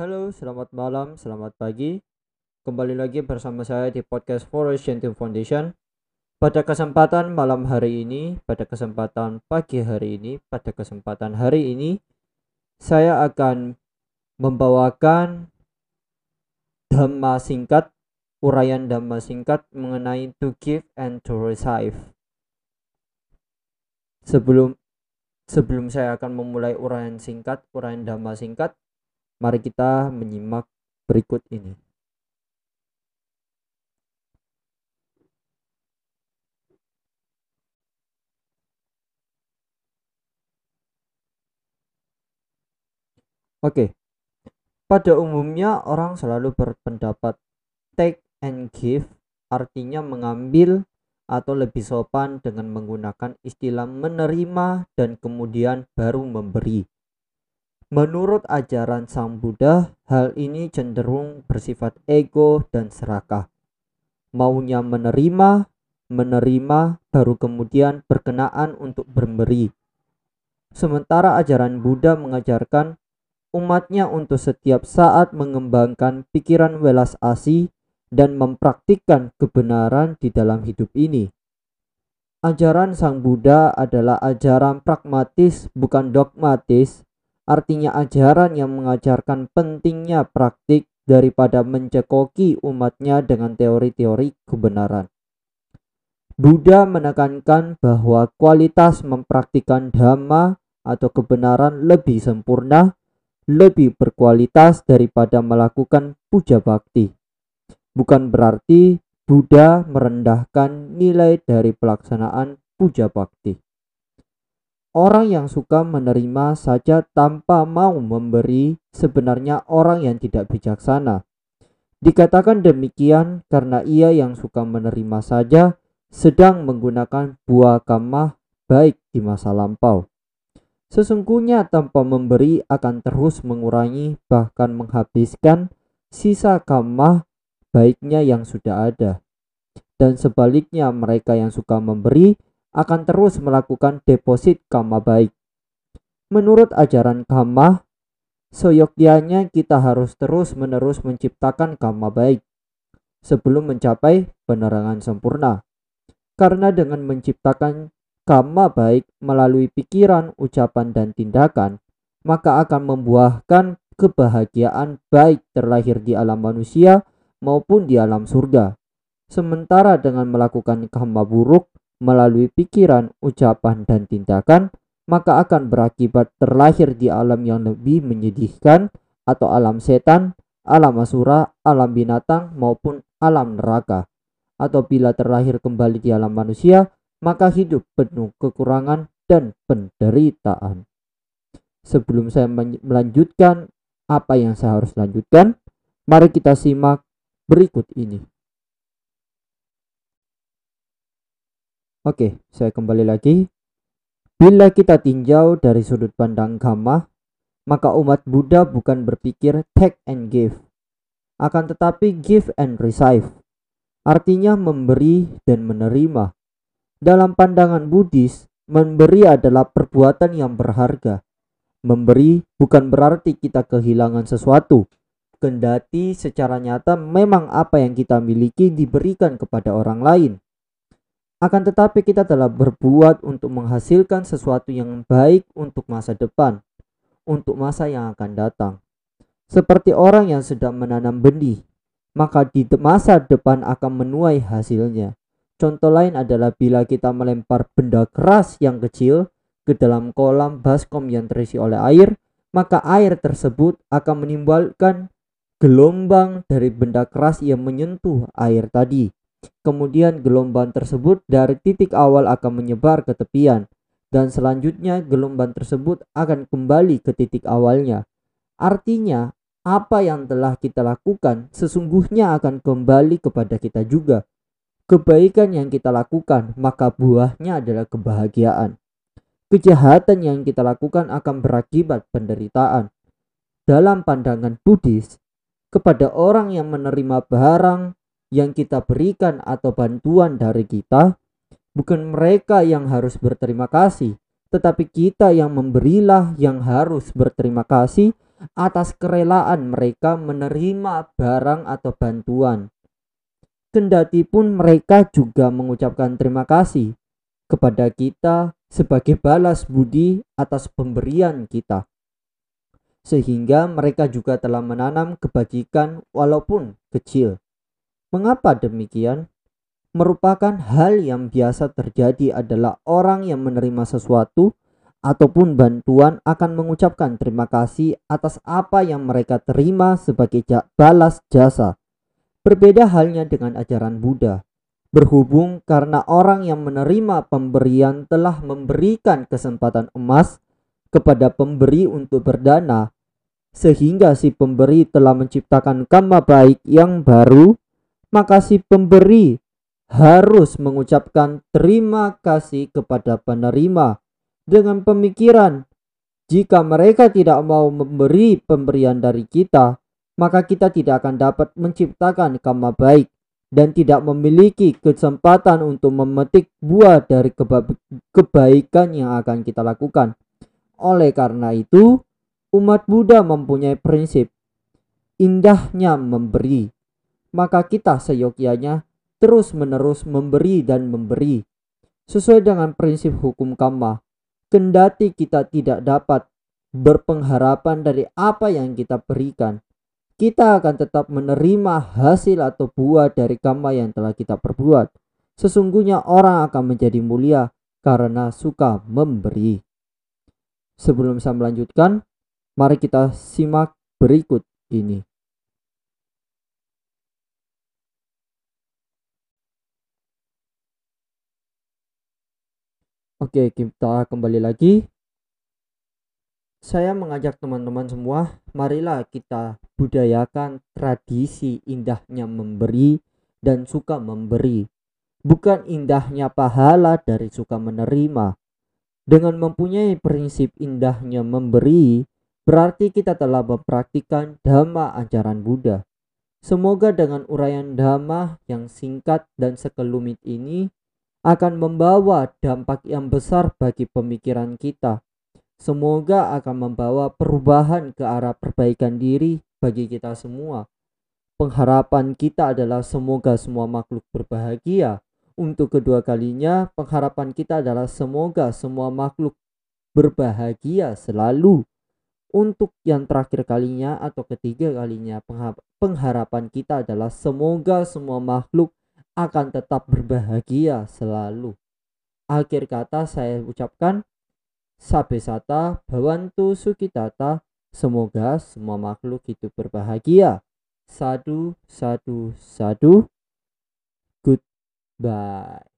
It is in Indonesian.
Halo, selamat malam, selamat pagi. Kembali lagi bersama saya di podcast Forest Gentle Foundation. Pada kesempatan malam hari ini, pada kesempatan pagi hari ini, pada kesempatan hari ini, saya akan membawakan dhamma singkat, uraian dhamma singkat mengenai to give and to receive. Sebelum sebelum saya akan memulai uraian singkat, uraian dhamma singkat, Mari kita menyimak berikut ini. Oke. Pada umumnya orang selalu berpendapat take and give artinya mengambil atau lebih sopan dengan menggunakan istilah menerima dan kemudian baru memberi. Menurut ajaran Sang Buddha, hal ini cenderung bersifat ego dan serakah. Maunya menerima, menerima, baru kemudian berkenaan untuk memberi. Sementara ajaran Buddha mengajarkan umatnya untuk setiap saat mengembangkan pikiran welas asih dan mempraktikkan kebenaran di dalam hidup ini. Ajaran Sang Buddha adalah ajaran pragmatis, bukan dogmatis, artinya ajaran yang mengajarkan pentingnya praktik daripada mencekoki umatnya dengan teori-teori kebenaran. Buddha menekankan bahwa kualitas mempraktikkan dhamma atau kebenaran lebih sempurna, lebih berkualitas daripada melakukan puja bakti. Bukan berarti Buddha merendahkan nilai dari pelaksanaan puja bakti. Orang yang suka menerima saja tanpa mau memberi sebenarnya orang yang tidak bijaksana. Dikatakan demikian karena ia yang suka menerima saja sedang menggunakan buah kamah baik di masa lampau. Sesungguhnya tanpa memberi akan terus mengurangi bahkan menghabiskan sisa kamah baiknya yang sudah ada. Dan sebaliknya mereka yang suka memberi akan terus melakukan deposit kama baik. Menurut ajaran kama, seyogyanya kita harus terus-menerus menciptakan kama baik sebelum mencapai penerangan sempurna. Karena dengan menciptakan kama baik melalui pikiran, ucapan, dan tindakan, maka akan membuahkan kebahagiaan baik terlahir di alam manusia maupun di alam surga. Sementara dengan melakukan kama buruk, melalui pikiran, ucapan, dan tindakan, maka akan berakibat terlahir di alam yang lebih menyedihkan atau alam setan, alam asura, alam binatang, maupun alam neraka. Atau bila terlahir kembali di alam manusia, maka hidup penuh kekurangan dan penderitaan. Sebelum saya melanjutkan apa yang saya harus lanjutkan, mari kita simak berikut ini. Oke, saya kembali lagi. Bila kita tinjau dari sudut pandang Kama, maka umat Buddha bukan berpikir take and give, akan tetapi give and receive. Artinya memberi dan menerima. Dalam pandangan Buddhis, memberi adalah perbuatan yang berharga. Memberi bukan berarti kita kehilangan sesuatu, kendati secara nyata memang apa yang kita miliki diberikan kepada orang lain. Akan tetapi kita telah berbuat untuk menghasilkan sesuatu yang baik untuk masa depan, untuk masa yang akan datang. Seperti orang yang sedang menanam benih, maka di masa depan akan menuai hasilnya. Contoh lain adalah bila kita melempar benda keras yang kecil ke dalam kolam baskom yang terisi oleh air, maka air tersebut akan menimbulkan gelombang dari benda keras yang menyentuh air tadi Kemudian gelombang tersebut dari titik awal akan menyebar ke tepian dan selanjutnya gelombang tersebut akan kembali ke titik awalnya. Artinya, apa yang telah kita lakukan sesungguhnya akan kembali kepada kita juga. Kebaikan yang kita lakukan, maka buahnya adalah kebahagiaan. Kejahatan yang kita lakukan akan berakibat penderitaan. Dalam pandangan Buddhis, kepada orang yang menerima barang yang kita berikan atau bantuan dari kita, bukan mereka yang harus berterima kasih, tetapi kita yang memberilah yang harus berterima kasih atas kerelaan mereka menerima barang atau bantuan. Kendati pun mereka juga mengucapkan terima kasih kepada kita sebagai balas budi atas pemberian kita. Sehingga mereka juga telah menanam kebajikan walaupun kecil. Mengapa demikian? Merupakan hal yang biasa terjadi adalah orang yang menerima sesuatu ataupun bantuan akan mengucapkan terima kasih atas apa yang mereka terima sebagai balas jasa. Berbeda halnya dengan ajaran Buddha berhubung karena orang yang menerima pemberian telah memberikan kesempatan emas kepada pemberi untuk berdana sehingga si pemberi telah menciptakan karma baik yang baru maka si pemberi harus mengucapkan terima kasih kepada penerima dengan pemikiran jika mereka tidak mau memberi pemberian dari kita maka kita tidak akan dapat menciptakan karma baik dan tidak memiliki kesempatan untuk memetik buah dari keba kebaikan yang akan kita lakukan. Oleh karena itu, umat Buddha mempunyai prinsip indahnya memberi. Maka kita seyogyanya terus-menerus memberi dan memberi. Sesuai dengan prinsip hukum karma, kendati kita tidak dapat berpengharapan dari apa yang kita berikan, kita akan tetap menerima hasil atau buah dari karma yang telah kita perbuat. Sesungguhnya orang akan menjadi mulia karena suka memberi. Sebelum saya melanjutkan, mari kita simak berikut ini. Oke, kita kembali lagi saya mengajak teman-teman semua, marilah kita budayakan tradisi indahnya memberi dan suka memberi. Bukan indahnya pahala dari suka menerima. Dengan mempunyai prinsip indahnya memberi, berarti kita telah mempraktikkan dhamma ajaran Buddha. Semoga dengan uraian dhamma yang singkat dan sekelumit ini akan membawa dampak yang besar bagi pemikiran kita Semoga akan membawa perubahan ke arah perbaikan diri bagi kita semua. Pengharapan kita adalah semoga semua makhluk berbahagia. Untuk kedua kalinya, pengharapan kita adalah semoga semua makhluk berbahagia selalu. Untuk yang terakhir kalinya atau ketiga kalinya, pengharapan kita adalah semoga semua makhluk akan tetap berbahagia selalu. Akhir kata saya ucapkan Sabesata Bawantu Sukitata Semoga semua makhluk hidup berbahagia. Sadu, sadu, sadu. Goodbye.